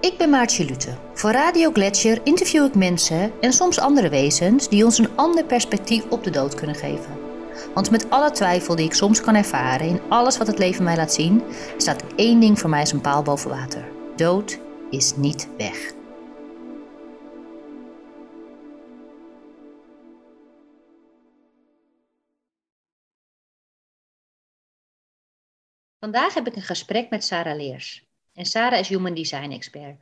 Ik ben Maartje Lute. Voor Radio Gletscher interview ik mensen en soms andere wezens die ons een ander perspectief op de dood kunnen geven. Want met alle twijfel die ik soms kan ervaren in alles wat het leven mij laat zien, staat één ding voor mij als een paal boven water. Dood is niet weg. Vandaag heb ik een gesprek met Sarah Leers. En Sarah is Human Design Expert.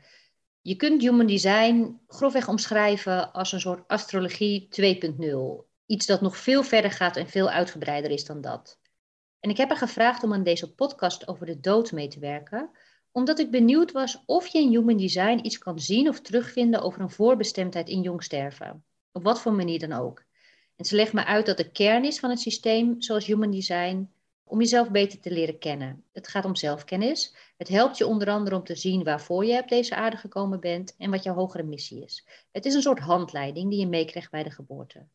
Je kunt Human Design grofweg omschrijven als een soort astrologie 2.0. Iets dat nog veel verder gaat en veel uitgebreider is dan dat. En ik heb haar gevraagd om aan deze podcast over de dood mee te werken, omdat ik benieuwd was of je in Human Design iets kan zien of terugvinden over een voorbestemdheid in jong sterven. Op wat voor manier dan ook. En ze legt me uit dat de kern is van het systeem, zoals Human Design, om jezelf beter te leren kennen. Het gaat om zelfkennis. Het helpt je onder andere om te zien waarvoor je op deze aarde gekomen bent en wat jouw hogere missie is. Het is een soort handleiding die je meekrijgt bij de geboorte.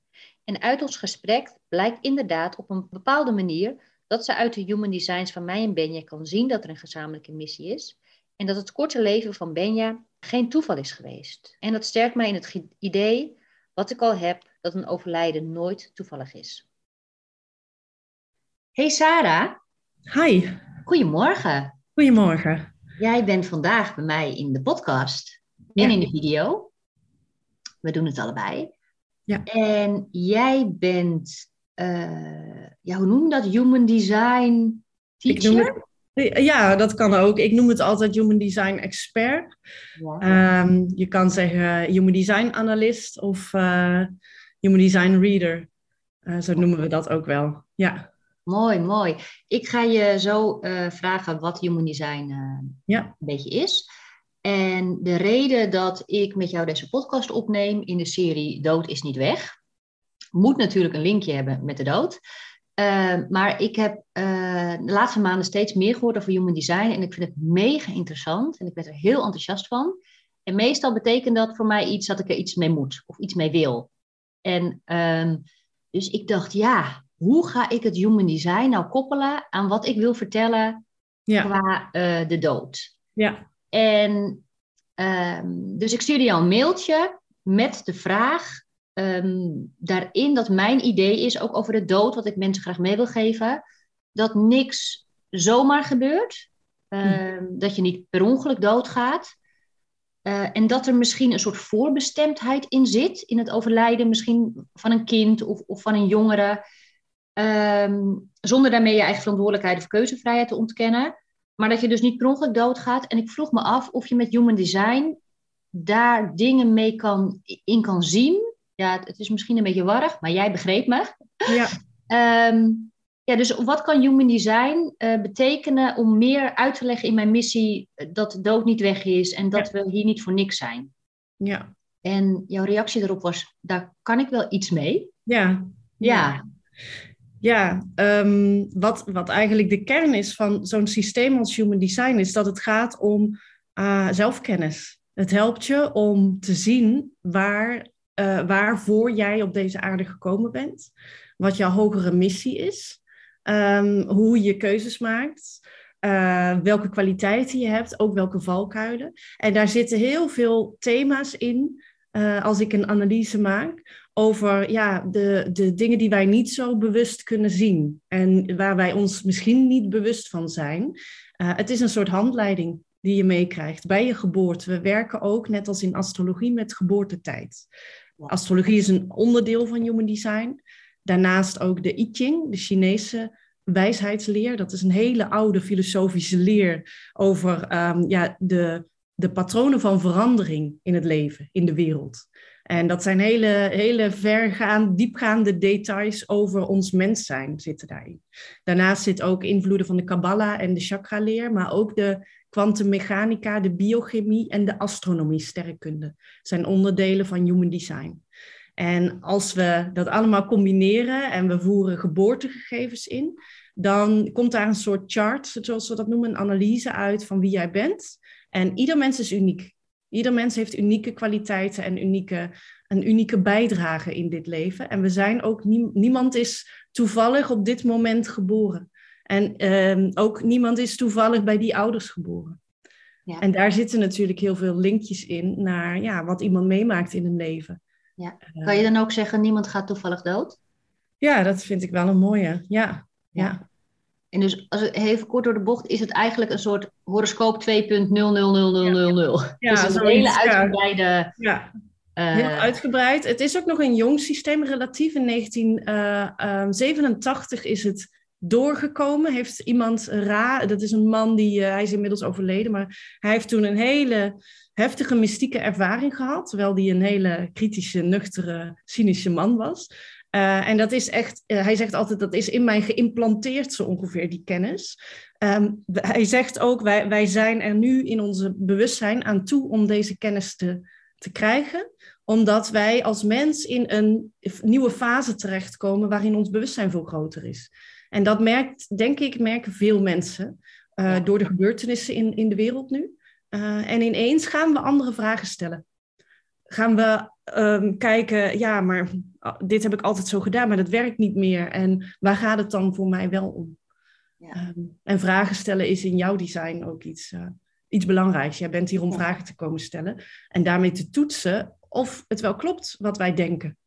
En uit ons gesprek blijkt inderdaad op een bepaalde manier dat ze uit de human designs van mij en Benja kan zien dat er een gezamenlijke missie is. En dat het korte leven van Benja geen toeval is geweest. En dat sterkt mij in het idee, wat ik al heb, dat een overlijden nooit toevallig is. Hey Sarah. Hi. Goedemorgen. Goedemorgen. Jij bent vandaag bij mij in de podcast en in de video. We doen het allebei. Ja. En jij bent, uh, ja, hoe noem je dat? Human Design teacher? ja, dat kan ook. Ik noem het altijd Human Design expert. Ja. Um, je kan zeggen Human Design analyst of uh, Human Design reader. Uh, zo noemen we dat ook wel. Ja. Mooi, mooi. Ik ga je zo uh, vragen wat Human Design uh, ja. een beetje is. En de reden dat ik met jou deze podcast opneem in de serie Dood is niet weg, moet natuurlijk een linkje hebben met de dood. Uh, maar ik heb de laatste maanden steeds meer gehoord over Human Design en ik vind het mega interessant en ik ben er heel enthousiast van. En meestal betekent dat voor mij iets dat ik er iets mee moet of iets mee wil. En ehm, dus ik dacht, ja, hoe ga ik het human design nou koppelen aan wat ik wil vertellen ja. qua uh, de dood? Ja. En um, dus ik stuurde jou een mailtje met de vraag um, daarin dat mijn idee is, ook over de dood, wat ik mensen graag mee wil geven, dat niks zomaar gebeurt. Uh, Dat je niet per ongeluk doodgaat. Uh, en dat er misschien een soort voorbestemdheid in zit, in het overlijden misschien van een kind of, of van een jongere. Um, zonder daarmee je eigen verantwoordelijkheid of keuzevrijheid te ontkennen. Maar dat je dus niet per ongeluk doodgaat. En ik vroeg me af of je met Human Design daar dingen mee kan, in kan zien. Ja, het, is misschien een beetje warrig, maar jij begreep me. Ja. um, ja, dus wat kan Human Design uh, betekenen om meer uit te leggen in mijn missie dat de dood niet weg is en dat we hier niet voor niks zijn? Ja. En jouw reactie erop was, daar kan ik wel iets mee. Ja. Ja. Ja, um, wat, wat eigenlijk de kern is van zo'n systeem als Human Design is dat het gaat om uh, zelfkennis. Het helpt je om te zien waar, uh, waarvoor jij op deze aarde gekomen bent, wat jouw hogere missie is, um, hoe je keuzes maakt, uh, welke kwaliteiten je hebt, ook welke valkuilen. En daar zitten heel veel thema's in als ik een analyse maak over ja, de, de dingen die wij niet zo bewust kunnen zien en waar wij ons misschien niet bewust van zijn. Uh, het is een soort handleiding die je meekrijgt bij je geboorte. We werken ook, net als in astrologie, met geboortetijd. Astrologie is een onderdeel van Human Design. Daarnaast ook de I Ching, de Chinese wijsheidsleer. Dat is een hele oude filosofische leer over um, ja, de, de patronen van verandering in het leven, in de wereld. En dat zijn hele, hele vergaande, diepgaande details over ons mens zijn zitten daarin. Daarnaast zit ook invloeden van de Kabbalah en de chakra-leer, maar ook de kwantummechanica, de biochemie en de astronomie, sterrenkunde. zijn onderdelen van human design. En als we dat allemaal combineren en we voeren geboortegegevens in, dan komt daar een soort chart, zoals we dat noemen, een analyse uit van wie jij bent. En ieder mens is uniek. Ieder mens heeft unieke kwaliteiten en unieke, een unieke bijdrage in dit leven. En we zijn ook, niemand is toevallig op dit moment geboren. En ehm, ook niemand is toevallig bij die ouders geboren. Ja. En daar zitten natuurlijk heel veel linkjes in naar ja, wat iemand meemaakt in een leven. Ja. Eh, kan je dan ook zeggen, niemand gaat toevallig dood? Ja, dat vind ik wel een mooie. Ja, ja. En dus als het even kort door de bocht, is het eigenlijk een soort horoscoop 2.0000000. Ja, ja dus een hele uitgebreide. Ja. Uh, Heel uitgebreid. Het is ook nog een jong systeem, relatief. In 1987 is het doorgekomen. Heeft iemand, Ra, dat is een man die, uh, hij is inmiddels overleden, maar hij heeft toen een hele heftige mystieke ervaring gehad, terwijl hij een hele kritische, nuchtere, cynische man was. Uh, en dat is echt, uh, hij zegt altijd, dat is in mij geïmplanteerd zo ongeveer, die kennis. Um, hij zegt ook, wij, wij zijn er nu in onze bewustzijn aan toe om deze kennis te, te krijgen omdat wij als mens in een nieuwe fase terechtkomen waarin ons bewustzijn veel groter is. En dat merkt, denk ik, merken veel mensen uh, door de gebeurtenissen in, in de wereld nu. Uh, en ineens gaan we andere vragen stellen. Gaan we um, kijken, ja, maar ah, dit heb ik altijd zo gedaan, maar dat werkt niet meer. En waar gaat het dan voor mij wel om? Ja. Um, en vragen stellen is in jouw design ook iets, uh, iets belangrijks. Jij bent hier om ja. vragen te komen stellen en daarmee te toetsen of het wel klopt wat wij denken.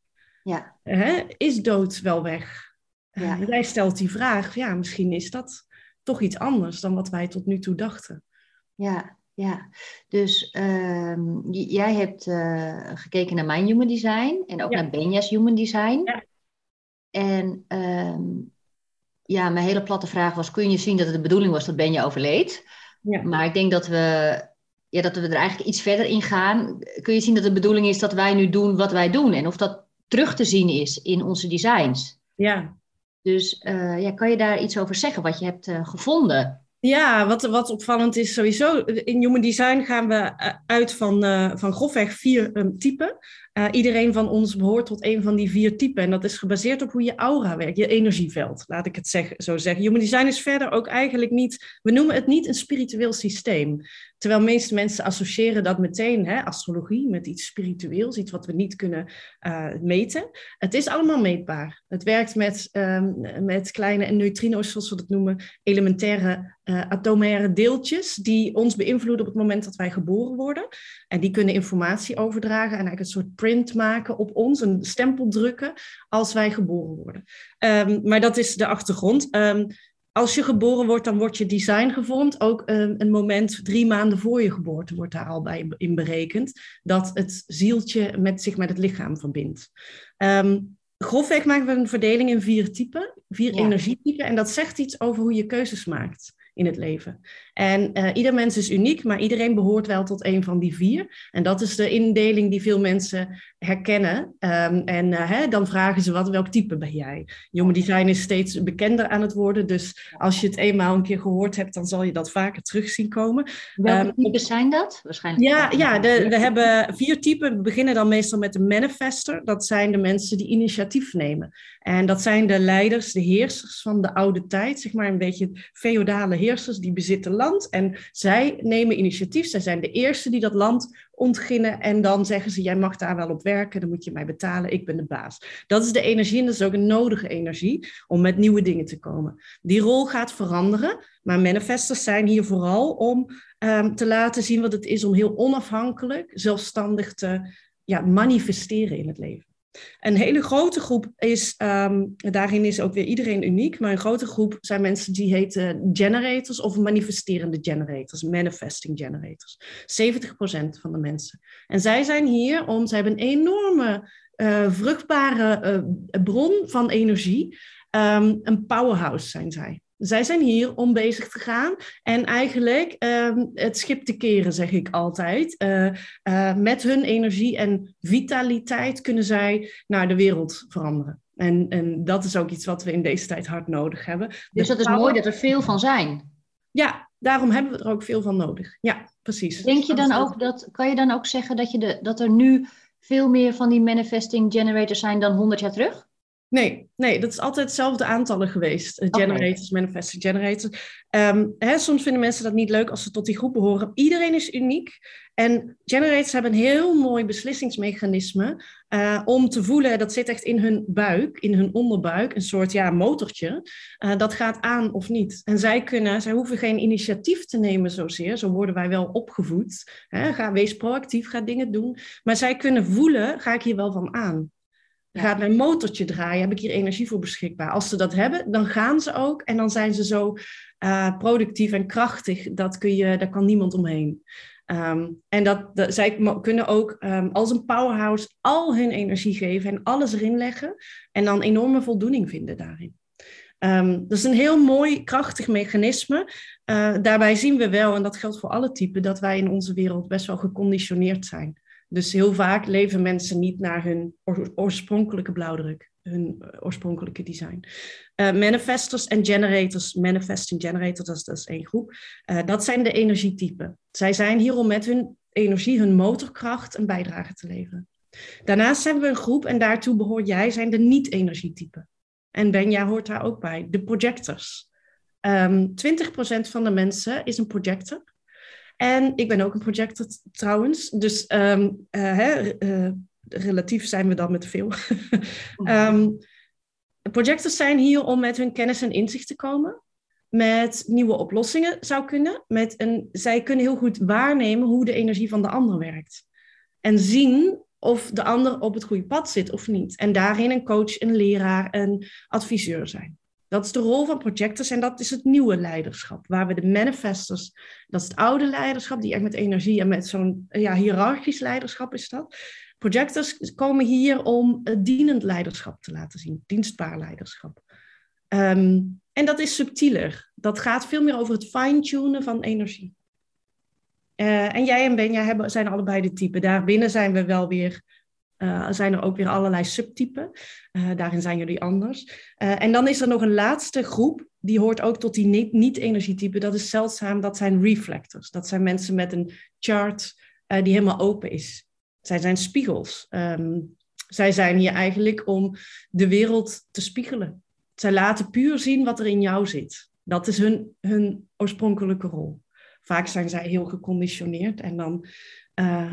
Ja. Hè? Is dood wel weg? Ja. Uh, jij stelt die vraag, ja, misschien is dat toch iets anders dan wat wij tot nu toe dachten. Ja, ja. Dus uh, jij hebt uh, gekeken naar mijn human design en ook ja. naar Benja's human design. Ja. En um, ja, mijn hele platte vraag was, kun je zien dat het de bedoeling was dat Benja overleed? Ja. Maar ik denk dat we, ja, dat we er eigenlijk iets verder in gaan. Kun je zien dat de bedoeling is dat wij nu doen wat wij doen en of dat terug te zien is in onze designs? Ja, dus uh, ja, kan je daar iets over zeggen, wat je hebt uh, gevonden? Ja, wat, wat opvallend is sowieso, in Human Design gaan we eh, uit van, uh, van grofweg vier um, typen. Uh, iedereen van ons behoort tot een van die vier typen. En dat is gebaseerd op hoe je aura werkt, je energieveld, laat ik het zeg, zo zeggen. Human Design is verder ook eigenlijk niet, we noemen het niet een spiritueel systeem. Terwijl meeste mensen associëren dat meteen, hè, astrologie, met iets spiritueels, iets wat we niet kunnen uh, meten. Het is allemaal meetbaar. Het werkt met, um, met kleine neutrino's, zoals we dat noemen, elementaire uh, atomaire deeltjes, die ons beïnvloeden op het moment dat wij geboren worden. En die kunnen informatie overdragen en eigenlijk een soort print maken op ons, een stempel drukken, als wij geboren worden. Um, maar dat is de achtergrond. Um, als je geboren wordt, dan wordt je design gevormd. Ook een, een, moment drie maanden voor je geboorte wordt daar al bij in berekend. Dat het zieltje met zich met het lichaam verbindt. Grofweg maken we een verdeling in vier typen, vier ja. energietypen. En dat zegt iets over hoe je keuzes maakt in het leven. En uh, ieder mens is uniek, maar iedereen behoort wel tot een van die vier. En dat is de indeling die veel mensen herkennen. Um, en uh, hè, dan vragen ze wat, welk type ben jij? Human design is steeds bekender aan het worden. Dus als je het eenmaal een keer gehoord hebt, dan zal je dat vaker terug zien komen. Welke um, types zijn dat? Waarschijnlijk. Ja, ja de, we hebben vier typen. We beginnen dan meestal met de manifester. Dat zijn de mensen die initiatief nemen. En dat zijn de leiders, de heersers van de oude tijd. Zeg maar een beetje feodale heersers die bezitten land. En zij nemen initiatief. Zij zijn de eerste die dat land ontginnen. En dan zeggen ze, jij mag daar wel op werken, dan moet je mij betalen, ik ben de baas. Dat is de energie en dat is ook een nodige energie om met nieuwe dingen te komen. Die rol gaat veranderen, maar manifestors zijn hier vooral om um, te laten zien wat het is om heel onafhankelijk, zelfstandig te ja, manifesteren in het leven. Een hele grote groep is, um, daarin is ook weer iedereen uniek, maar een grote groep zijn mensen die heten generators of manifesterende generators, manifesting generators. 70% van de mensen. En zij zijn hier om, ze hebben een enorme uh, vruchtbare uh, bron van energie. Um, een powerhouse zijn zij. Zij zijn hier om bezig te gaan en eigenlijk uh, het schip te keren, zeg ik altijd. Uh, uh, met hun energie en vitaliteit kunnen zij naar de wereld veranderen. En, en dat is ook iets wat we in deze tijd hard nodig hebben. Dus dat is mooi dat er veel van zijn. Ja, daarom hebben we er ook veel van nodig. Ja, precies. Denk je dan ook dat, kan je dan ook zeggen dat, je de, dat er nu veel meer van die manifesting generators zijn dan 100 jaar terug? Nee, nee, dat is altijd hetzelfde aantallen geweest. Uh, generators, okay. generators. Um, hè, soms vinden mensen dat niet leuk als ze tot die groep behoren. Iedereen is uniek. En generators hebben een heel mooi beslissingsmechanisme. uh, om te voelen, dat zit echt in hun buik, in hun onderbuik, een soort ja, motortje. Uh, dat gaat aan of niet. En zij kunnen, zij hoeven geen initiatief te nemen zozeer. Zo worden wij wel opgevoed. Hè? Ga, wees proactief, ga dingen doen. Maar zij kunnen voelen, ga ik hier wel van aan? Gaat mijn motortje draaien? Heb ik hier energie voor beschikbaar? Als ze dat hebben, dan gaan ze ook. En dan zijn ze zo uh, productief en krachtig. Dat kun je, daar kan niemand omheen. Um, en dat, zij kunnen ook um, als een powerhouse al hun energie geven en alles erin leggen. En dan enorme voldoening vinden daarin. Um, dat is een heel mooi, krachtig mechanisme. Uh, daarbij zien we wel, en dat geldt voor alle typen, dat wij in onze wereld best wel geconditioneerd zijn. Dus heel vaak leven mensen niet naar hun oorspronkelijke blauwdruk, hun eh, oorspronkelijke design. Uh, manifestors en generators, manifesting generators, dat is, dat is één groep. Uh, dat zijn de energietypen. Zij zijn hier om met hun energie, hun motorkracht, een bijdrage te leveren. Daarnaast hebben we een groep, en daartoe behoort jij, zijn de niet-energietypen. En Benja hoort daar ook bij, de projectors. Um, ehm, 20% van de mensen is een projector. En ik ben ook een projector trouwens. Dus um, uh, hè, uh, relatief zijn we dan met veel. um, projectors zijn hier om met hun kennis en inzicht te komen. Met nieuwe oplossingen zou kunnen. Met een, zij kunnen heel goed waarnemen hoe de energie van de ander werkt. En zien of de ander op het goede pad zit of niet. En daarin een coach, een leraar, een adviseur zijn. Dat is de rol van projectors en dat is het nieuwe leiderschap. Waar we de manifestors, dat is het oude leiderschap, die echt met energie en met zo'n ja, hiërarchisch leiderschap is dat. Projectors komen hier om dienend leiderschap te laten zien, dienstbaar leiderschap. Um, en dat is subtieler. Dat gaat veel meer over het fine-tunen van energie. Uh, en jij en Benja hebben, zijn allebei de type. Daarbinnen zijn we wel weer uh, zijn er ook weer allerlei subtypen. Uh, daarin zijn jullie anders. Uh, en dan is er nog een laatste groep, die hoort ook tot die niet-energietypen. Dat is zeldzaam, dat zijn reflectors. Dat zijn mensen met een chart die helemaal open is. Zij zijn spiegels. Um, zij zijn hier eigenlijk om de wereld te spiegelen. Zij laten puur zien wat er in jou zit. Dat is hun, hun oorspronkelijke rol. Vaak zijn zij heel geconditioneerd en dan uh,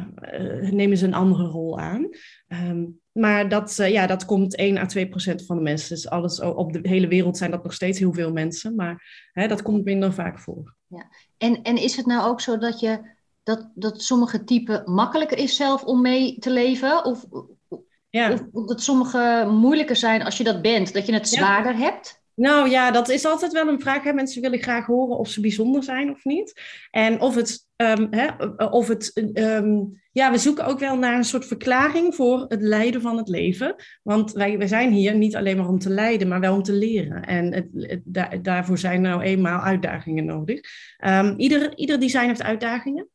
nemen ze een andere rol aan. Um, maar dat, uh, ja, dat komt 1 à 2 procent van de mensen. Dus alles op de hele wereld zijn dat nog steeds heel veel mensen. Maar hè, dat komt minder vaak voor. Ja. En, en is het nou ook zo dat, je, dat, dat sommige typen makkelijker is zelf om mee te leven? Of, ja. of dat sommige moeilijker zijn als je dat bent, dat je het zwaarder ja. hebt? Nou ja, dat is altijd wel een vraag. Hè. Mensen willen graag horen of ze bijzonder zijn of niet. En of het, um, hè, of het um, ja, we zoeken ook wel naar een soort verklaring voor het lijden van het leven. Want wij, wij zijn hier niet alleen maar om te lijden, maar wel om te leren. En het, het, daar, daarvoor zijn nou eenmaal uitdagingen nodig. Um, ieder, ieder design heeft uitdagingen.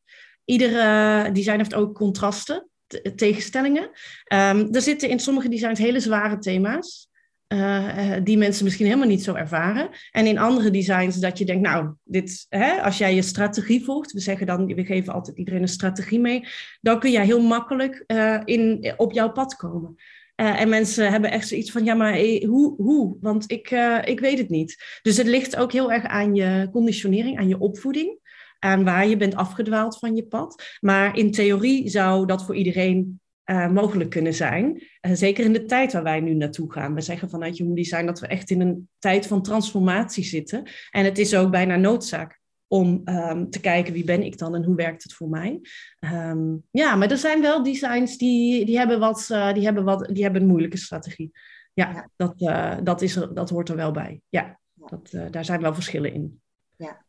Ieder uh, design heeft ook contrasten, tegenstellingen. er zitten in sommige designs hele zware thema's. Uh, die mensen misschien helemaal niet zo ervaren. En in andere designs dat je denkt, nou, dit, hè, als jij je strategie volgt, we zeggen dan, we geven altijd iedereen een strategie mee, dan kun jij heel makkelijk uh, in, op jouw pad komen. En mensen hebben echt zoiets van, ja, maar hoe? hoe? Want ik, ik weet het niet. Dus het ligt ook heel erg aan je conditionering, aan je opvoeding, aan waar je bent afgedwaald van je pad. Maar in theorie zou dat voor iedereen uh, mogelijk kunnen zijn. Uh, zeker in de tijd waar wij nu naartoe gaan. We zeggen vanuit Human Design dat we echt in een tijd van transformatie zitten. En het is ook bijna noodzaak om um, te kijken wie ben ik dan en hoe werkt het voor mij. Um, ja, maar er zijn wel designs die, die, hebben, wat, uh, die, hebben, wat, die hebben een moeilijke strategie. Ja, ja. Dat, dat, is er, dat hoort er wel bij. Ja, Dat, daar zijn wel verschillen in. Ja.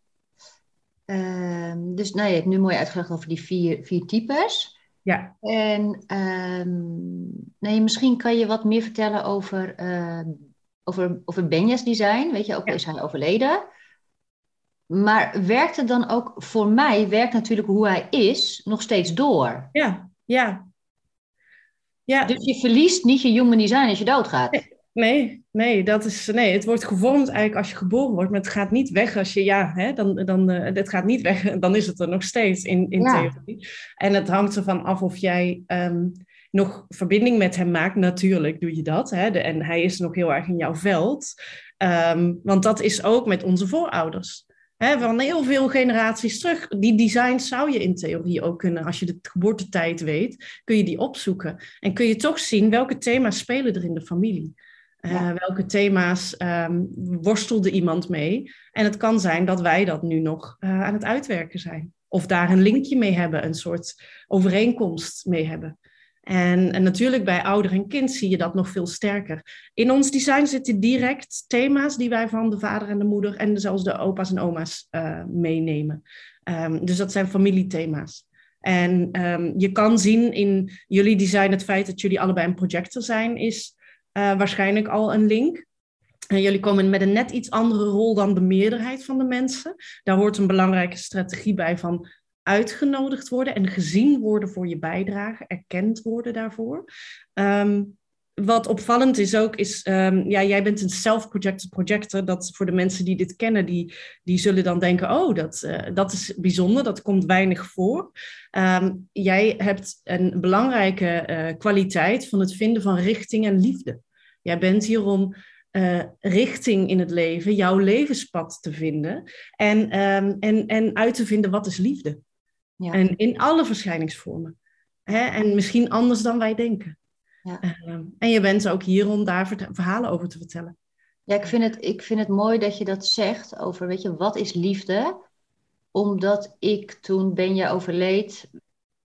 Ehm, dus nou, je hebt nu mooi uitgelegd over die vier, vier types. Ja. En um, nee, misschien kan je wat meer vertellen over, uh, over, over Benja's design. Weet je, ook ja. is hij overleden. Maar werkt het dan ook voor mij, werkt natuurlijk hoe hij is, nog steeds door? Ja, ja. ja. Dus je verliest niet je human design als je doodgaat? Nee. Nee, nee, dat is, nee, het wordt gevormd eigenlijk als je geboren wordt, maar het gaat niet weg als je, ja, hè, dan, dan, uh, het gaat niet weg, dan is het er nog steeds in, in ja. theorie. En het hangt ervan af of jij um, nog verbinding met hem maakt, natuurlijk doe je dat, hè, de, en hij is nog heel erg in jouw veld, um, want dat is ook met onze voorouders. Hè, van heel veel generaties terug. Die designs zou je in theorie ook kunnen, als je de geboortetijd weet, kun je die opzoeken. En kun je toch zien welke thema's spelen er in de familie. Uh, welke thema's um, worstelde iemand mee? En het kan zijn dat wij dat nu nog uh, aan het uitwerken zijn. Of daar een linkje mee hebben, een soort overeenkomst mee hebben. En, natuurlijk bij ouder en kind zie je dat nog veel sterker. In ons design zitten direct thema's die wij van de vader en de moeder en zelfs de opa's en oma's uh, meenemen. Um, dus dat zijn familiethema's. En um, je kan zien in jullie design het feit dat jullie allebei een projector zijn, is uh, waarschijnlijk al een link. En jullie komen met een net iets andere rol dan de meerderheid van de mensen. Daar hoort een belangrijke strategie bij van uitgenodigd worden en gezien worden voor je bijdrage, erkend worden daarvoor. Um, wat opvallend is ook, is, um, ja, jij bent een self-projected projector. Dat voor de mensen die dit kennen, die, die zullen dan denken, oh, dat, uh, dat is bijzonder, dat komt weinig voor. Um, jij hebt een belangrijke uh, kwaliteit van het vinden van richting en liefde. Jij bent hier om uh, richting in het leven, jouw levenspad te vinden en, um, en, en uit te vinden wat is liefde. Ja. En in alle verschijningsvormen. Hè? En misschien anders dan wij denken. Ja. Uh, en je bent ook hier om daar verhalen over te vertellen. Ja, ik vind, het, ik vind het mooi dat je dat zegt over, weet je, wat is liefde? Omdat ik toen Benja overleed,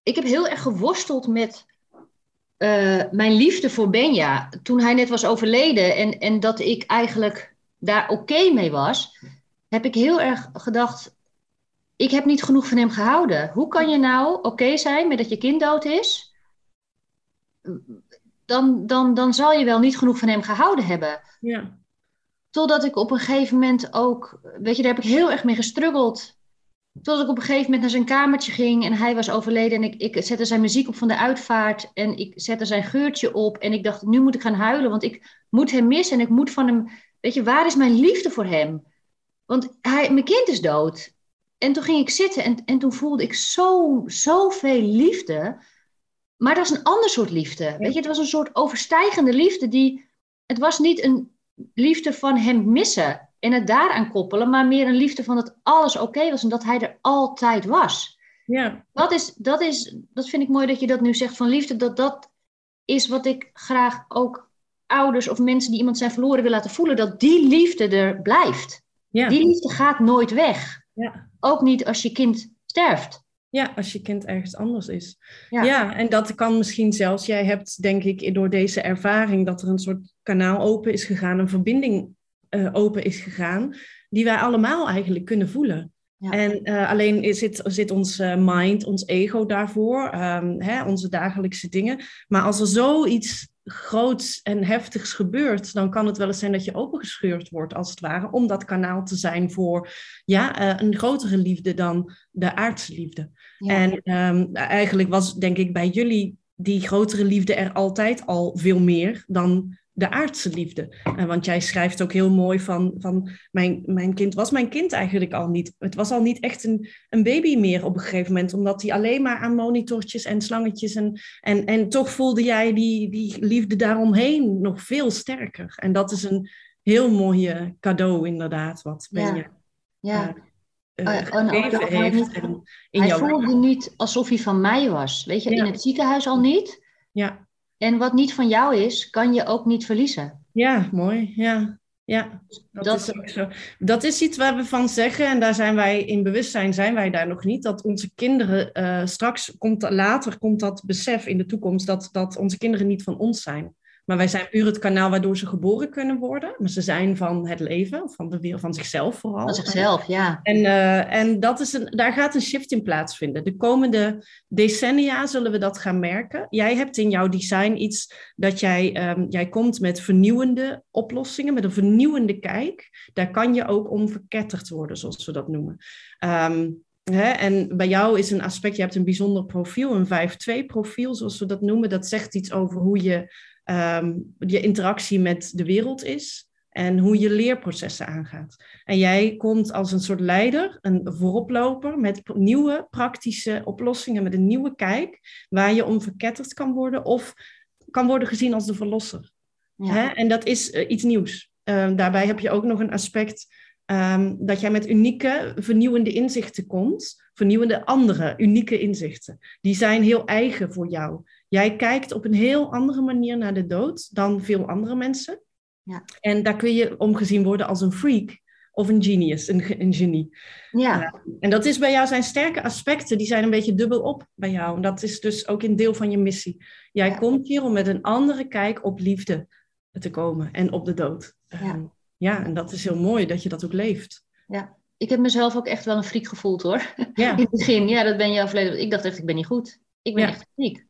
ik heb heel erg geworsteld met uh, mijn liefde voor Benja. Toen hij net was overleden en, en dat ik eigenlijk daar oké okay mee was, heb ik heel erg gedacht, ik heb niet genoeg van hem gehouden. Hoe kan je nou oké okay zijn met dat je kind dood is? Dan, dan, dan zal je wel niet genoeg van hem gehouden hebben. Ja. Totdat ik op een gegeven moment ook, weet je, daar heb ik heel erg mee gestruggeld. Tot ik op een gegeven moment naar zijn kamertje ging en hij was overleden. En ik, ik zette zijn muziek op van de uitvaart. En ik zette zijn geurtje op. En ik dacht, nu moet ik gaan huilen, want ik moet hem missen. En ik moet van hem, weet je, waar is mijn liefde voor hem? Want hij, mijn kind is dood. En toen ging ik zitten en, en toen voelde ik zo, zoveel liefde. Maar dat was een ander soort liefde. Weet je, het was een soort overstijgende liefde. Die, het was niet een liefde van hem missen en het daaraan koppelen, maar meer een liefde van dat alles oké was en dat hij er altijd was. Ja. Dat, is, dat, is, dat vind ik mooi dat je dat nu zegt van liefde, dat dat is wat ik graag ook ouders of mensen die iemand zijn verloren wil laten voelen, dat die liefde er blijft. Ja. Die liefde gaat nooit weg. Ja. Ook niet als je kind sterft. Ja, als je kind ergens anders is. Ja. ja. en dat kan misschien zelfs, jij hebt denk ik door deze ervaring dat er een soort kanaal open is gegaan, een verbinding uh, open is gegaan, die wij allemaal eigenlijk kunnen voelen. Ja. En uh, alleen zit, zit ons uh, mind, ons ego daarvoor, um, hè, onze dagelijkse dingen. Maar als er zoiets groots en heftigs gebeurt, dan kan het wel eens zijn dat je opengescheurd wordt, als het ware, om dat kanaal te zijn voor ja, uh, een grotere liefde dan de aardse liefde. Ja. En um, eigenlijk was, denk ik, bij jullie die grotere liefde er altijd al veel meer dan de aardse liefde. Want jij schrijft ook heel mooi van, van mijn, mijn kind was mijn kind eigenlijk al niet. Het was al niet echt een, een baby meer op een gegeven moment, omdat hij alleen maar aan monitortjes en slangetjes en, en, en toch voelde jij die, die liefde daaromheen nog veel sterker. En dat is een heel mooi cadeau inderdaad, wat ben je... Ja. Uh, uh, gegeven heeft niet, en in hij voelde niet alsof hij van mij was. Weet je, ja. in het ziekenhuis al niet. Ja. En wat niet van jou is, kan je ook niet verliezen. Ja, mooi. Ja, ja dat, dat, is ook zo. Dat is iets waar we van zeggen, en daar zijn wij in bewustzijn, zijn wij daar nog niet, dat onze kinderen uh, straks, komt, later komt dat besef in de toekomst, dat, dat onze kinderen niet van ons zijn. Maar wij zijn puur het kanaal waardoor ze geboren kunnen worden. Maar ze zijn van het leven, van de wereld, van zichzelf vooral. Van zichzelf, ja. En, uh, en dat is een, daar gaat een shift in plaatsvinden. De komende decennia zullen we dat gaan merken. Jij hebt in jouw design iets dat jij, um, jij komt met vernieuwende oplossingen, met een vernieuwende kijk. Daar kan je ook om verketterd worden, zoals we dat noemen. Um, Hè? En bij jou is een aspect, je hebt een bijzonder profiel, een 5-2 profiel, zoals we dat noemen. Dat zegt iets over hoe je um, je interactie met de wereld is en hoe je leerprocessen aangaat. En jij komt als een soort leider, een vooroploper met nieuwe praktische oplossingen, met een nieuwe kijk, waar je om verketterd kan worden of kan worden gezien als de verlosser. Ja. Hè? En dat is uh, iets nieuws. Uh, daarbij heb je ook nog een aspect Ehm, dat jij met unieke, vernieuwende inzichten komt. Vernieuwende andere, unieke inzichten. Die zijn heel eigen voor jou. Jij kijkt op een heel andere manier naar de dood dan veel andere mensen. Ja. En daar kun je omgezien worden als een freak of een genius, een, een genie. Ja. en dat is bij jou zijn sterke aspecten, die zijn een beetje dubbel op bij jou. En dat is dus ook een deel van je missie. Jij komt hier om met een andere kijk op liefde te komen en op de dood. Ja. Ehm, ja, en dat is heel mooi dat je dat ook leeft. Ja, ik heb mezelf ook echt wel een freak gevoeld hoor. Ja. In het begin, ja, dat ben je verleden. Ik dacht echt, ik ben niet goed. Ik ben echt een freak.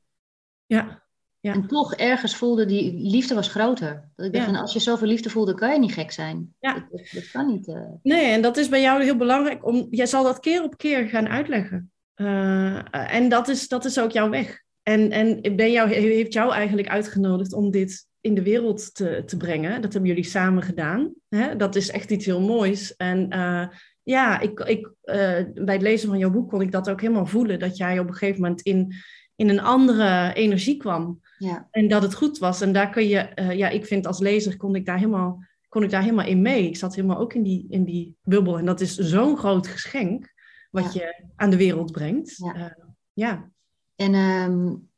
Ja. ja. En toch ergens voelde die liefde was groter. Dat ik dacht, van, als je zoveel liefde voelt, dan kan je niet gek zijn. Ja. Dat, dat, kan niet. Uh... Nee, en dat is bij jou heel belangrijk. Om, jij zal dat keer op keer gaan uitleggen. Uh, en dat is, dat is ook jouw weg. En, en ben jou, heeft jou eigenlijk uitgenodigd om dit in de wereld te, te brengen. Dat hebben jullie samen gedaan. Hè? Dat is echt iets heel moois. En uh, ja, ik, ik, uh, bij het lezen van jouw boek kon ik dat ook helemaal voelen. Dat jij op een gegeven moment in, in een andere energie kwam. Ja. En dat het goed was. En daar kun je, uh, ja, ik vind als lezer kon ik daar helemaal, kon ik daar helemaal in mee. Ik zat helemaal ook in die, in die bubbel. En dat is zo'n groot geschenk wat ja. je aan de wereld brengt. Ja. ja. En um,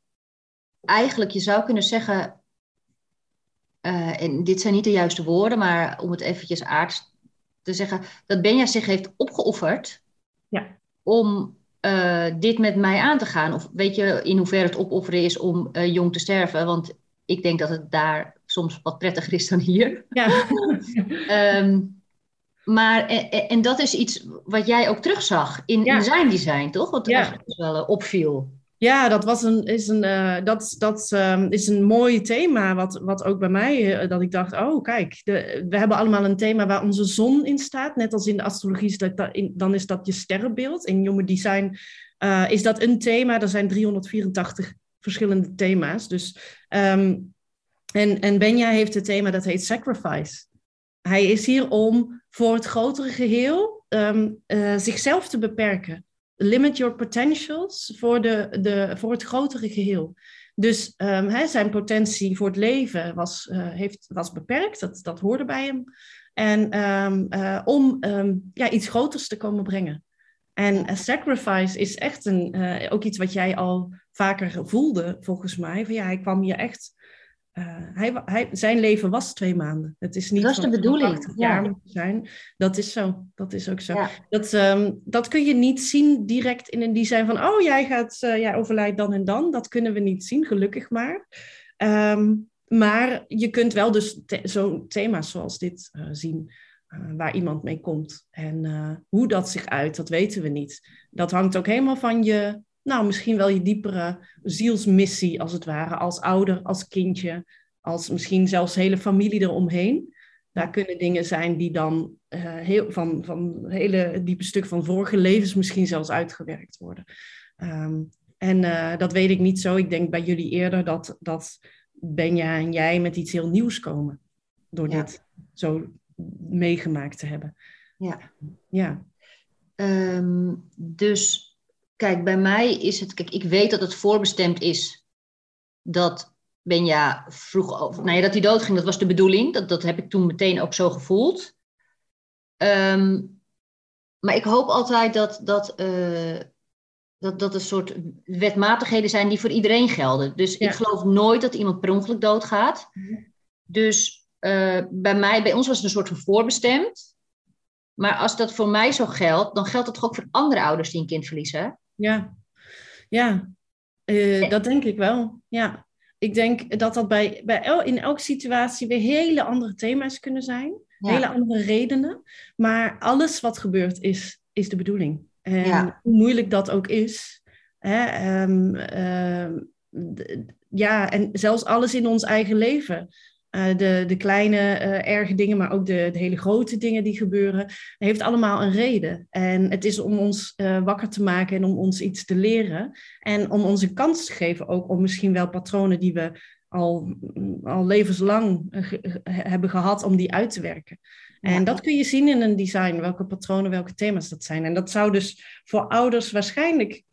eigenlijk, je zou kunnen zeggen, uh, en dit zijn niet de juiste woorden, maar om het eventjes aards te zeggen, dat Benja zich heeft opgeofferd ja. om uh, dit met mij aan te gaan. Of weet je in hoeverre het opofferen is om uh, jong te sterven? Want ik denk dat het daar soms wat prettiger is dan hier. Ja. um, maar, en, en, dat is iets wat jij ook terugzag in, ja. in zijn design, toch? Wat ja. wel opviel. Ja, dat, was een, is, een, uh, dat, dat um, is een mooi thema, wat, wat ook bij mij, uh, dat ik dacht, oh kijk, de, we hebben allemaal een thema waar onze zon in staat, net als in de astrologie, dat, dat dan is dat je sterrenbeeld. In Human Design uh, is dat een thema, er zijn 384 verschillende thema's. Dus, um, en, en Benja heeft het thema dat heet Sacrifice. Hij is hier om voor het grotere geheel um, zichzelf te beperken limit your potentials voor, de, de, voor het grotere geheel. Dus um, zijn potentie voor het leven was, uh, heeft, was beperkt, dat, dat hoorde bij hem. En um, uh, om um, ja, iets groters te komen brengen. En a sacrifice is echt een, ook iets wat jij al vaker voelde, volgens mij. Van ja, hij kwam hier echt uh, hij, hij, zijn leven was twee maanden. Het is niet dat is de bedoeling. ja. zijn. Dat is zo. Dat is ook zo. Ja. Dat, um, dat kun je niet zien direct in een design van... oh, jij, gaat, uh, jij overlijdt dan en dan. Dat kunnen we niet zien, gelukkig maar. Um, maar je kunt wel dus zo'n thema's zoals dit uh, zien... waar iemand mee komt. En hoe dat zich uit, dat weten we niet. Dat hangt ook helemaal van je nou, misschien wel je diepere zielsmissie, als het ware, als ouder, als kindje, als misschien zelfs hele familie eromheen. Daar kunnen dingen zijn die dan uh, heel, van, van hele diepe stuk van vorige levens misschien zelfs uitgewerkt worden. Um, en uh, dat weet ik niet zo. Ik denk bij jullie eerder dat, dat Benja en jij met iets heel nieuws komen. Door ja. dit zo meegemaakt te hebben. Ja. ja. Um, dus Kijk, bij mij is het, kijk, ik weet dat het voorbestemd is dat Benja vroeg over, nou ja, dat hij doodging, dat was de bedoeling. Dat, dat heb ik toen meteen ook zo gevoeld. Um, maar ik hoop altijd dat, dat, uh, dat, dat er soort wetmatigheden zijn die voor iedereen gelden. Dus ja. ik geloof nooit dat iemand per ongeluk doodgaat. Dus uh, bij mij, bij ons was het een soort van voorbestemd. Maar als dat voor mij zo geldt, dan geldt dat toch ook voor andere ouders die een kind verliezen? Ja, ja. Uh, dat denk ik wel. Ja. Ik denk dat dat bij, bij el, in elke situatie weer hele andere thema's kunnen zijn. Ja. Hele andere redenen. Maar alles wat gebeurt is, is de bedoeling. En ja. hoe moeilijk dat ook is. Hè, um, uh, ja, en zelfs alles in ons eigen leven. Uh, de, de kleine uh, erge dingen, maar ook de, de, hele grote dingen die gebeuren, heeft allemaal een reden. En het is om ons uh, wakker te maken en om ons iets te leren. En om ons een kans te geven ook om misschien wel patronen die we al, al levenslang ge hebben gehad, om die uit te werken. En dat kun je zien in een design, welke patronen, welke thema's dat zijn. En dat zou dus voor ouders waarschijnlijk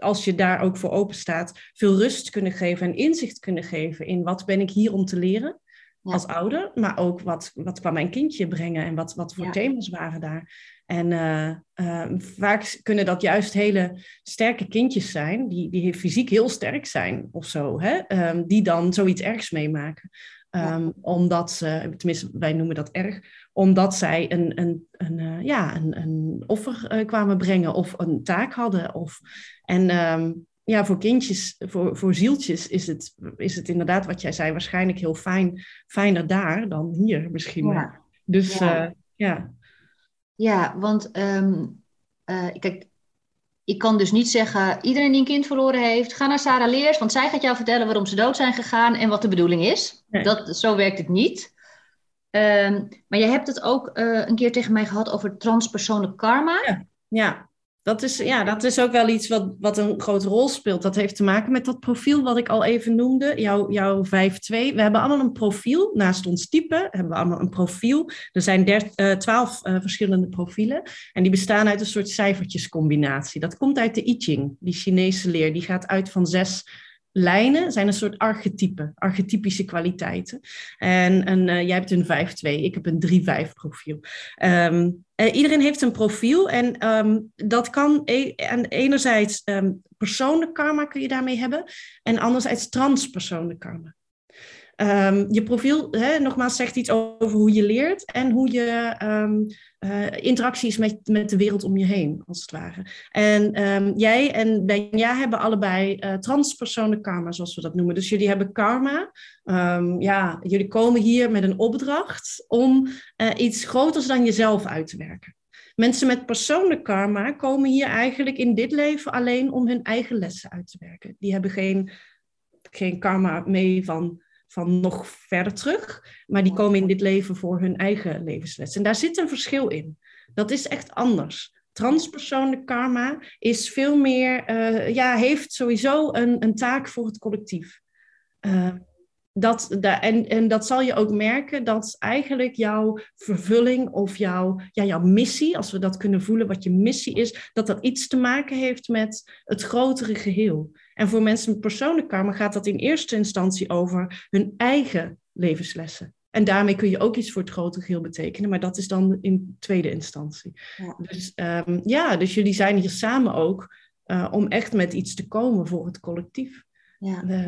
als je daar ook voor open staat, veel rust kunnen geven en inzicht kunnen geven in wat ben ik hier om te leren. Als ouder, maar ook wat, wat kwam mijn kindje brengen en wat, wat voor thema's waren daar. En eh, eh, vaak kunnen dat juist hele sterke kindjes zijn, die, die fysiek heel sterk zijn of zo, hè? Ehm, die dan zoiets ergs meemaken. Um, Omdat ze, tenminste wij noemen dat erg, omdat zij een, een, een, uh, ja, een, een offer kwamen brengen of een taak hadden. Of, en um, ja, voor kindjes, voor, voor zieltjes is het, is het inderdaad wat jij zei, waarschijnlijk heel fijn, fijner daar dan hier misschien. Ja. Dus ja. Uh, ja. Ja, want um, uh, kijk, ik kan dus niet zeggen, iedereen die een kind verloren heeft, ga naar Sarah Leers, want zij gaat jou vertellen waarom ze dood zijn gegaan en wat de bedoeling is. Nee. Dat, zo werkt het niet. Um, maar jij hebt het ook uh, een keer tegen mij gehad over transpersoonlijk karma. Ja, ja. Dat is, ja, dat is ook wel iets wat, wat een grote rol speelt. Dat heeft te maken met dat profiel wat ik al even noemde, jouw, jouw 5-2. We hebben allemaal een profiel. Naast ons type hebben we allemaal een profiel. Er zijn uh, 12 uh, verschillende profielen. En die bestaan uit een soort cijfertjescombinatie. Dat komt uit de I Ching, die Chinese leer. Die gaat uit van zes lijnen zijn een soort archetypen, archetypische kwaliteiten. En, en uh, jij hebt een 5-2, ik heb een 3-5 profiel. Um, uh, iedereen heeft een profiel en um, dat kan e en enerzijds um, persoonlijk karma kun je daarmee hebben en anderzijds transpersoonlijk karma. Um, je profiel, hè, nogmaals, zegt iets over hoe je leert en hoe je um, uh, interacties met, met de wereld om je heen, als het ware. En um, jij en Benja hebben allebei uh, transpersoonlijk karma, zoals we dat noemen. Dus jullie hebben karma. ja, jullie komen hier met een opdracht om uh, iets groters dan jezelf uit te werken. Mensen met persoonlijk karma komen hier eigenlijk in dit leven alleen om hun eigen lessen uit te werken. Die hebben geen, geen karma mee van van nog verder terug. Maar die komen in dit leven voor hun eigen levensles. En daar zit een verschil in. Dat is echt anders. Transpersoonlijk karma is veel meer, uh, ja, heeft sowieso een, een taak voor het collectief. Uh, dat, en, en dat zal je ook merken dat eigenlijk jouw vervulling of jouw, ja, jouw missie, als we dat kunnen voelen, wat je missie is, dat dat iets te maken heeft met het grotere geheel. En voor mensen met persoonlijk karma gaat dat in eerste instantie over hun eigen levenslessen. En daarmee kun je ook iets voor het grote geheel betekenen, maar dat is dan in tweede instantie. Ja. Dus um, ja, dus jullie zijn hier samen ook uh, om echt met iets te komen voor het collectief. Ja. Uh,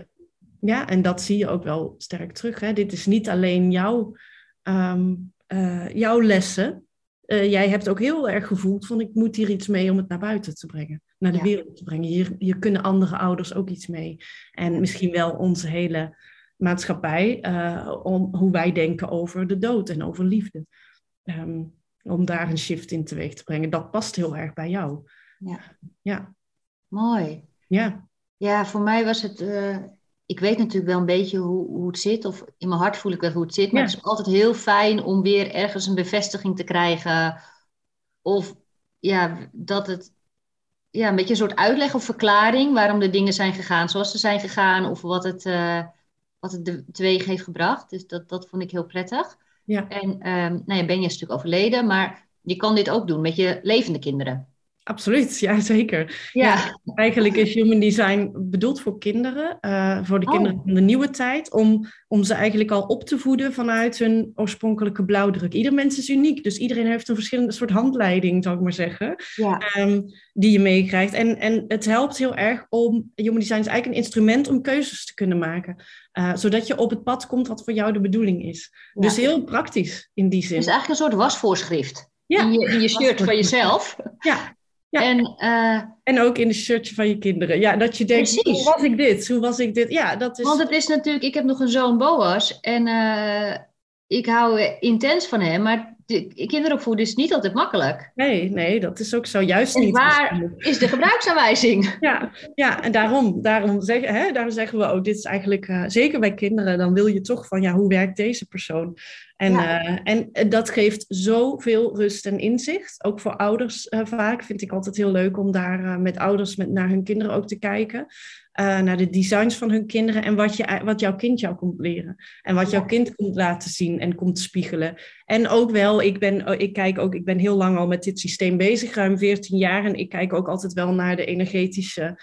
ja, en dat zie je ook wel sterk terug. Hè? Dit is niet alleen jouw, um, uh, jouw lessen. Uh, jij hebt ook heel erg gevoeld van ik moet hier iets mee om het naar buiten te brengen. Naar de ja. wereld te brengen. Hier, hier kunnen andere ouders ook iets mee. En misschien wel onze hele maatschappij. Uh, om hoe wij denken over de dood en over liefde. Um, om daar een shift in teweeg te brengen. Dat past heel erg bij jou. Ja. ja. Mooi. Ja. Ja, voor mij was het ik weet natuurlijk wel een beetje hoe, hoe het zit, of in mijn hart voel ik wel hoe het zit, maar ja. het is altijd heel fijn om weer ergens een bevestiging te krijgen. Of ja, dat het ja, een beetje een soort uitleg of verklaring waarom de dingen zijn gegaan zoals ze zijn gegaan, of wat het, uh, wat het de teweeg heeft gebracht. Dus dat, dat vond ik heel prettig. Ja. En um, nou ja, ben je is natuurlijk overleden, maar je kan dit ook doen met je levende kinderen. Absoluut, ja zeker. Ja. ja. eigenlijk is human design bedoeld voor kinderen, uh, voor de oh. kinderen van de nieuwe tijd, om, om ze eigenlijk al op te voeden vanuit hun oorspronkelijke blauwdruk. Ieder mens is uniek, dus iedereen heeft een verschillende soort handleiding, zou ik maar zeggen, ja. um, die je meekrijgt. En, en het helpt heel erg om, human design is eigenlijk een instrument om keuzes te kunnen maken, uh, zodat je op het pad komt wat voor jou de bedoeling is. Ja. Dus heel praktisch in die zin. Het is eigenlijk een soort wasvoorschrift. Ja. In je, in je shirt van jezelf. Ja, ja. En, uh, en ook in de shirtje van je kinderen. Ja, dat je denkt, precies. hoe was ik dit? Hoe was ik dit? Ja, dat is... Want het is natuurlijk, ik heb nog een zoon Boas en uh, ik hou intens van hem, maar de kinderen opvoeden is niet altijd makkelijk. Nee, nee, dat is ook zo juist en niet. waar is de gebruiksaanwijzing? Ja, ja en daarom, daarom, zeg, hè, daarom zeggen we ook, dit is eigenlijk, uh, zeker bij kinderen, dan wil je toch van, ja, hoe werkt deze persoon? En, ja. uh, en dat geeft zoveel rust en inzicht. Ook voor ouders uh, vaak vind ik altijd heel leuk om daar met ouders met, naar hun kinderen ook te kijken. Naar de designs van hun kinderen en wat, je, wat jouw kind jou komt leren. En wat ja. jouw kind komt laten zien en komt spiegelen. En ook wel, ik ben, ik kijk ook, ik ben heel lang al met dit systeem bezig, ruim 14 jaar. En ik kijk ook altijd wel naar de energetische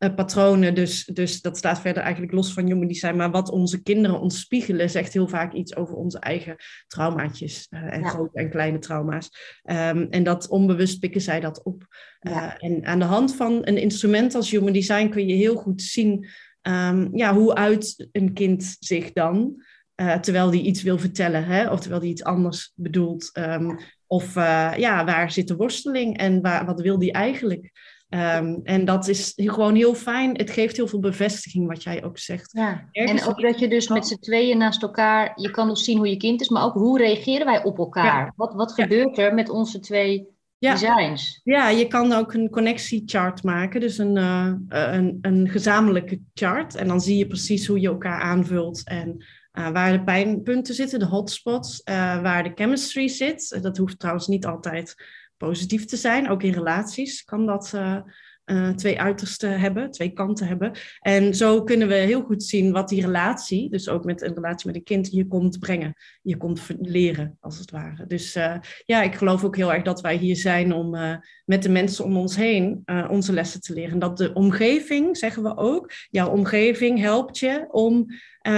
uh, patronen. Dus, dus dat staat verder eigenlijk los van human design. Maar wat onze kinderen ons spiegelen, zegt heel vaak iets over onze eigen traumaatjes. Uh, en grote en kleine trauma's. Um, en dat onbewust pikken zij dat op. Uh, en aan de hand van een instrument als human design kun je heel goed zien um, ja, hoe uit een kind zich dan. terwijl die iets wil vertellen, hè? of terwijl die iets anders bedoelt. Um, of ja, waar zit de worsteling en waar, wat wil die eigenlijk? Um, en dat is gewoon heel fijn. Het geeft heel veel bevestiging, wat jij ook zegt. Ja. En ook dat je dus met z'n tweeën naast elkaar, je kan dus zien hoe je kind is, maar ook hoe reageren wij op elkaar? Ja. Wat, wat gebeurt er met onze twee ja. designs? Ja, je kan ook een connectiechart maken, dus een, uh, een, een gezamenlijke chart. En dan zie je precies hoe je elkaar aanvult en uh, waar de pijnpunten zitten, de hotspots, uh, waar de chemistry zit. Dat hoeft trouwens niet altijd positief te zijn. Ook in relaties kan dat uh, uh, twee uitersten hebben, twee kanten hebben. En zo kunnen we heel goed zien wat die relatie, dus ook met een relatie met een kind, je komt brengen. Je komt leren, als het ware. Dus uh, ja, ik geloof ook heel erg dat wij hier zijn om met de mensen om ons heen onze lessen te leren. En dat de omgeving, zeggen we ook, jouw omgeving helpt je om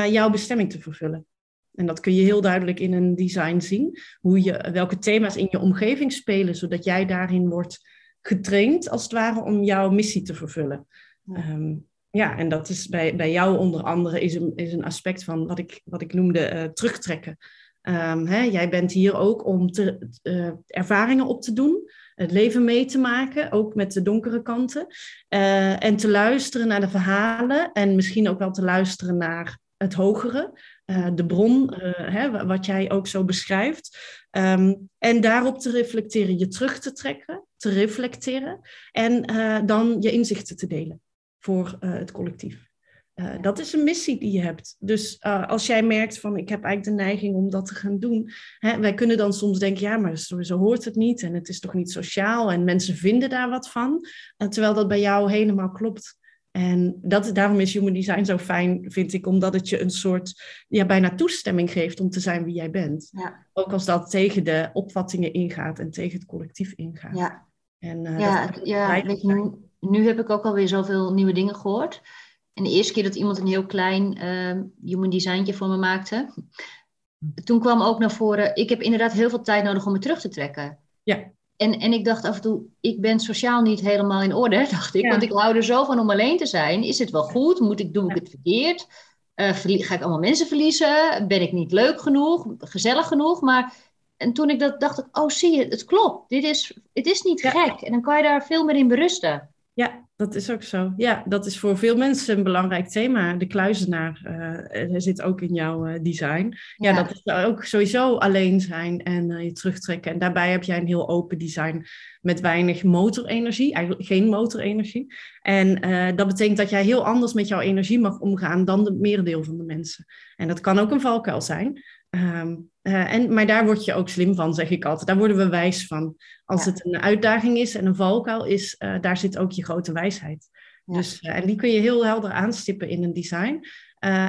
jouw bestemming te vervullen. En dat kun je heel duidelijk in een design zien. Hoe je, welke thema's in je omgeving spelen, zodat jij daarin wordt getraind, als het ware, om jouw missie te vervullen. Ja, um, ja en dat is bij, bij jou onder andere is een, is een aspect van wat ik, wat ik noemde uh, terugtrekken. Um, hè, jij bent hier ook om te, uh, ervaringen op te doen, het leven mee te maken, ook met de donkere kanten. Uh, en te luisteren naar de verhalen en misschien ook wel te luisteren naar het hogere. Eh, de bron, uh, hè, wat jij ook zo beschrijft. Um, en daarop te reflecteren, je terug te trekken, te reflecteren en uh, dan je inzichten te delen voor het collectief. dat is een missie die je hebt. Dus als jij merkt van ik heb eigenlijk de neiging om dat te gaan doen. Hè, wij kunnen dan soms denken, ja, maar zo, zo, hoort het niet en het is toch niet sociaal en mensen vinden daar wat van. terwijl dat bij jou helemaal klopt. En dat, daarom is human design zo fijn, vind ik, omdat het je een soort ja, bijna toestemming geeft om te zijn wie jij bent. Ja. Ook als dat tegen de opvattingen ingaat en tegen het collectief ingaat. Ja, en, uh, ja, ja weet je, nu, nu, heb ik ook alweer zoveel nieuwe dingen gehoord. En de eerste keer dat iemand een heel klein uh, human designtje voor me maakte, toen kwam ook naar voren, ik heb inderdaad heel veel tijd nodig om me terug te trekken. Ja. En, en ik dacht af en toe, ik ben sociaal niet helemaal in orde, dacht ik. Want ik hou er zo van om alleen te zijn. Is het wel goed? Moet ik, doe ik het verkeerd? Uh, ga ik allemaal mensen verliezen? Ben ik niet leuk genoeg? Gezellig genoeg? Maar en toen ik dat dacht, ik, oh zie je, het klopt. Dit is, het is niet gek. En dan kan je daar veel meer in berusten. Ja, dat is ook zo. Ja, dat is voor veel mensen een belangrijk thema. De kluizenaar uh, zit ook in jouw uh, design. Ja, dat is ook sowieso alleen zijn en uh, je terugtrekken. En daarbij heb jij een heel open design met weinig motorenergie, eigenlijk geen motorenergie. En dat betekent dat jij heel anders met jouw energie mag omgaan dan het merendeel van de mensen. En dat kan ook een valkuil zijn. Um, uh, en, maar daar word je ook slim van, zeg ik altijd. Daar worden we wijs van. Als het een uitdaging is en een valkuil is, uh, daar zit ook je grote wijsheid. Ja. Dus, uh, en die kun je heel helder aanstippen in een design.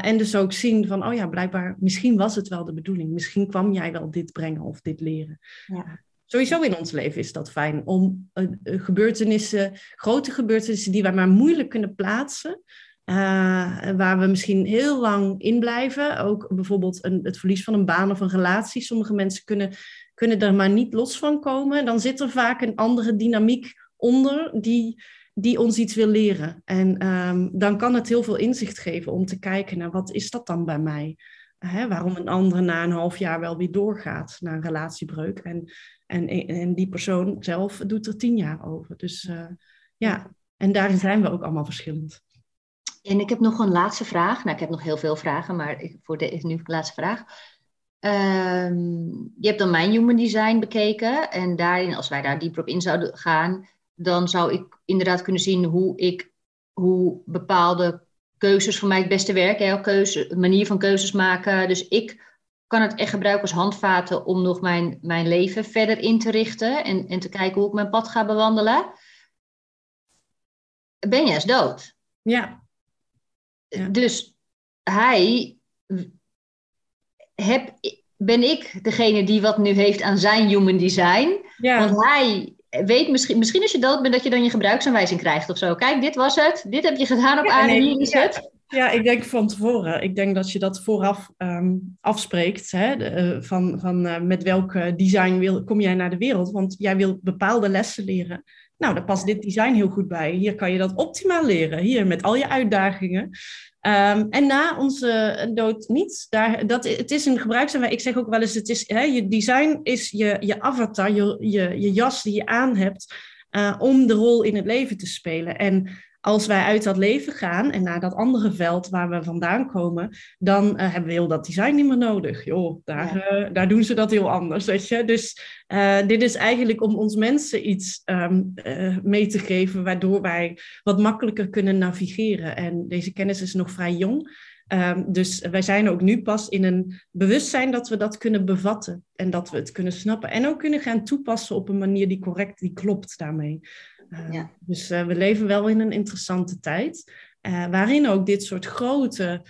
en dus ook zien van, oh ja, blijkbaar, misschien was het wel de bedoeling. Misschien kwam jij wel dit brengen of dit leren. Ja. Sowieso in ons leven is dat fijn om gebeurtenissen, grote gebeurtenissen die wij maar moeilijk kunnen plaatsen, uh, waar we misschien heel lang in blijven. Ook bijvoorbeeld een, het verlies van een baan of een relatie. Sommige mensen kunnen, kunnen er maar niet los van komen. Dan zit er vaak een andere dynamiek onder die, die ons iets wil leren. En um, dan kan het heel veel inzicht geven om te kijken naar wat is dat dan bij mij? Hè, waarom een andere na een half jaar wel weer doorgaat naar een relatiebreuk. En, en, en die persoon zelf doet er tien jaar over. Dus uh, ja, en daarin zijn we ook allemaal verschillend. En ik heb nog een laatste vraag. Nou, ik heb nog heel veel vragen, maar voor de, nu de laatste vraag. Um, je hebt dan mijn human design bekeken. En daarin, als wij daar dieper op in zouden gaan, dan zou ik inderdaad kunnen zien hoe ik hoe bepaalde keuzes voor mij het beste werken. Hè, keuze, manier van keuzes maken. Dus ik kan het echt gebruiken als handvaten om nog mijn, mijn leven verder in te richten en, en te kijken hoe ik mijn pad ga bewandelen. Ben je eens dood? Ja. Dus hij, heb, ben ik degene die wat nu heeft aan zijn human design. Want hij weet misschien, misschien als je dood bent, dat je dan je gebruiksaanwijzing krijgt of zo. Kijk, dit was het. Dit heb je gedaan op aarde. hier is het. Ja, ik denk van tevoren. Ik denk dat je dat vooraf um, afspreekt. Hè, de, van van uh, met welk design wil, kom jij naar de wereld? Want jij wil bepaalde lessen leren. Nou, daar past dit design heel goed bij. Hier kan je dat optimaal leren. Hier met al je uitdagingen. Um, en na onze dood niet. Daar, dat, het is een gebruiksaanwijzing. Ik zeg ook wel eens, het is, hè, je design is je, je avatar, je, je, jas die je aan hebt uh, om de rol in het leven te spelen. En als wij uit dat leven gaan en naar dat andere veld waar we vandaan komen, dan uh, hebben we heel dat design niet meer nodig. Joh, daar, ja. uh, daar doen ze dat heel anders, weet je. Dus uh, dit is eigenlijk om ons mensen iets um, mee te geven, waardoor wij wat makkelijker kunnen navigeren. En deze kennis is nog vrij jong. Um, dus wij zijn ook nu pas in een bewustzijn dat we dat kunnen bevatten en dat we het kunnen snappen en ook kunnen gaan toepassen op een manier die correct, die klopt daarmee. Uh, ja. Dus uh, we leven wel in een interessante tijd, uh, waarin ook dit soort grote,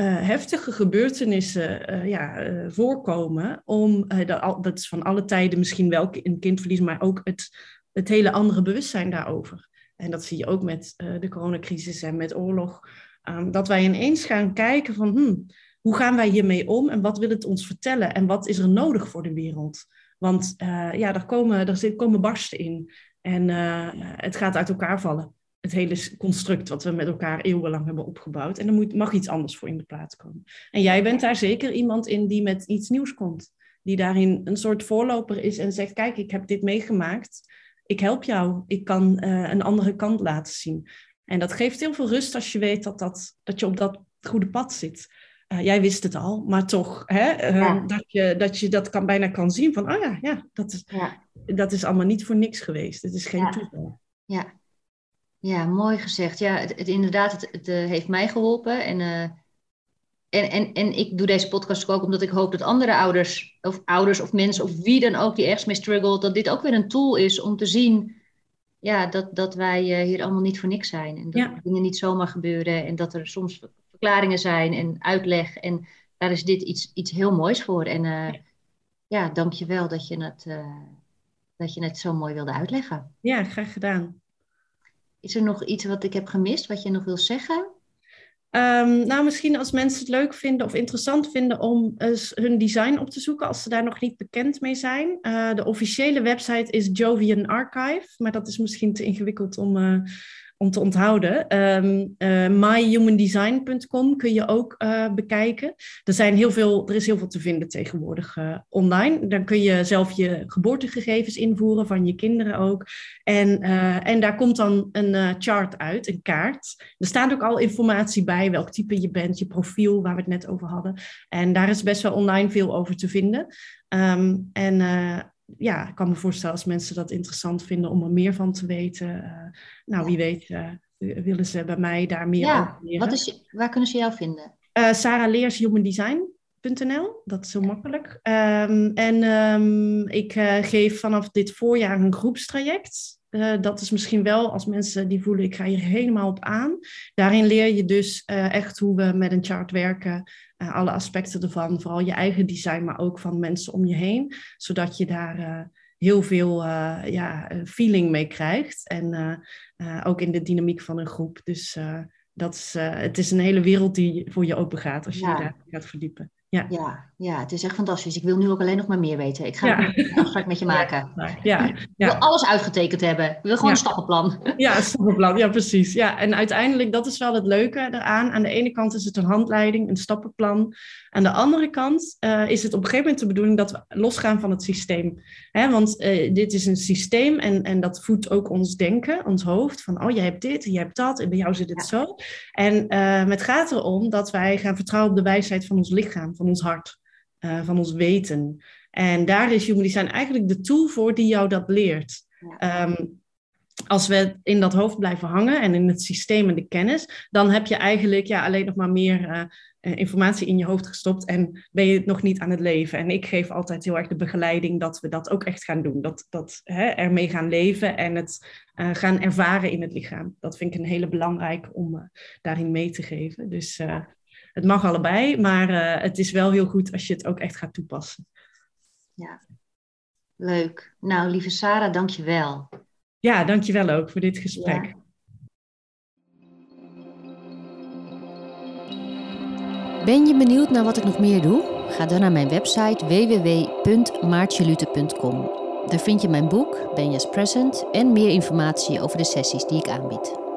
heftige gebeurtenissen ja, voorkomen. Om, de, dat is van alle tijden misschien wel een kindverlies, maar ook het, het hele andere bewustzijn daarover. En dat zie je ook met de coronacrisis en met oorlog. Um, dat wij ineens gaan kijken van hmm, hoe gaan wij hiermee om en wat wil het ons vertellen en wat is er nodig voor de wereld. Want ja, daar komen, daar komen barsten in. En uh, het gaat uit elkaar vallen. Het hele construct wat we met elkaar eeuwenlang hebben opgebouwd. En er moet, mag iets anders voor in de plaats komen. En jij bent daar zeker iemand in die met iets nieuws komt. Die daarin een soort voorloper is en zegt: Kijk, ik heb dit meegemaakt. Ik help jou. Ik kan uh, een andere kant laten zien. En dat geeft heel veel rust als je weet dat, dat, dat je op dat goede pad zit. Uh, jij wist het al, maar toch, hè, uh, ja. dat, je, dat je dat kan, bijna kan zien van, oh ja, ja, dat is, ja dat is allemaal niet voor niks geweest. Het is geen ja. toeval. Ja. ja, mooi gezegd. Ja, het, het inderdaad, het, het uh, heeft mij geholpen. En, uh, en, en, en ik doe deze podcast ook omdat ik hoop dat andere ouders, of ouders of mensen, of wie dan ook die ergens mee struggelt, dat dit ook weer een tool is om te zien ja, dat, dat wij uh, hier allemaal niet voor niks zijn. En dat ja. dingen niet zomaar gebeuren. En dat er soms verklaringen zijn en uitleg. En daar is dit iets, iets heel moois voor. En ja. ja, dank je wel dat je het dat je het zo mooi wilde uitleggen. Ja, graag gedaan. Is er nog iets wat ik heb gemist, wat je nog wil zeggen? Um, nou, misschien als mensen het leuk vinden of interessant vinden om eens hun design op te zoeken, als ze daar nog niet bekend mee zijn. Uh, de officiële website is Jovian Archive, maar dat is misschien te ingewikkeld om, uh, om te onthouden. Um, uh, myhumandesign.com kun je ook uh, bekijken. Er, zijn heel veel, er is heel veel te vinden tegenwoordig uh, online. Dan kun je zelf je geboortegegevens invoeren, van je kinderen ook. En, en daar komt dan een chart uit, een kaart. Er staat ook al informatie bij, welk type je bent, je profiel, waar we het net over hadden. En daar is best wel online veel over te vinden. Um, en ja, ik kan me voorstellen als mensen dat interessant vinden om er meer van te weten. Uh, nou, wie weet uh, willen ze bij mij daar meer ja, over leren. Wat is, waar kunnen ze jou vinden? Uh, Sarah Leers dat is zo makkelijk. Um, en um, ik geef vanaf dit voorjaar een groepstraject. Uh, dat is misschien wel als mensen die voelen, ik ga hier helemaal op aan. Daarin leer je dus uh, echt hoe we met een chart werken. Uh, alle aspecten ervan, vooral je eigen design, maar ook van mensen om je heen. Zodat je daar heel veel ja, feeling mee krijgt. En ook in de dynamiek van een groep. Dus dat is, het is een hele wereld die voor je open gaat als je ja. je daar gaat verdiepen. Ja. Ja, ja, het is echt fantastisch. Ik wil nu ook alleen nog maar meer weten. Ik ga ja. een afspraak met je maken. Ja, ja, Ik wil alles uitgetekend hebben. Ik wil gewoon een stappenplan. Ja, een stappenplan. Ja, precies. Ja, en uiteindelijk, dat is wel het leuke eraan. Aan de ene kant is het een handleiding, een stappenplan. Aan de andere kant uh, is het op een gegeven moment de bedoeling dat we losgaan van het systeem. Hè, want uh, dit is een systeem en, en dat voedt ook ons denken, ons hoofd. Van, oh, jij hebt dit, jij hebt dat en bij jou zit het zo. En uh, het gaat erom dat wij gaan vertrouwen op de wijsheid van ons lichaam van ons hart, uh, van ons weten. En daar is Human Design eigenlijk de tool voor die jou dat leert. Ja. Um, als we in dat hoofd blijven hangen en in het systeem en de kennis, dan heb je eigenlijk ja, alleen nog maar meer uh, informatie in je hoofd gestopt en ben je nog niet aan het leven. En ik geef altijd heel erg de begeleiding dat we dat ook echt gaan doen. Dat, dat hè, ermee gaan leven en het uh, gaan ervaren in het lichaam. Dat vind ik een hele belangrijk om uh, daarin mee te geven. Dus het mag allebei, maar uh, het is wel heel goed als je het ook echt gaat toepassen. Ja. Leuk. Nou, lieve Sarah, dank je wel. Ja, dank je wel ook voor dit gesprek. Ben je benieuwd naar wat ik nog meer doe? Ga dan naar mijn website www.maartjelute.com. Daar vind je mijn boek, Benja's Present, en meer informatie over de sessies die ik aanbied.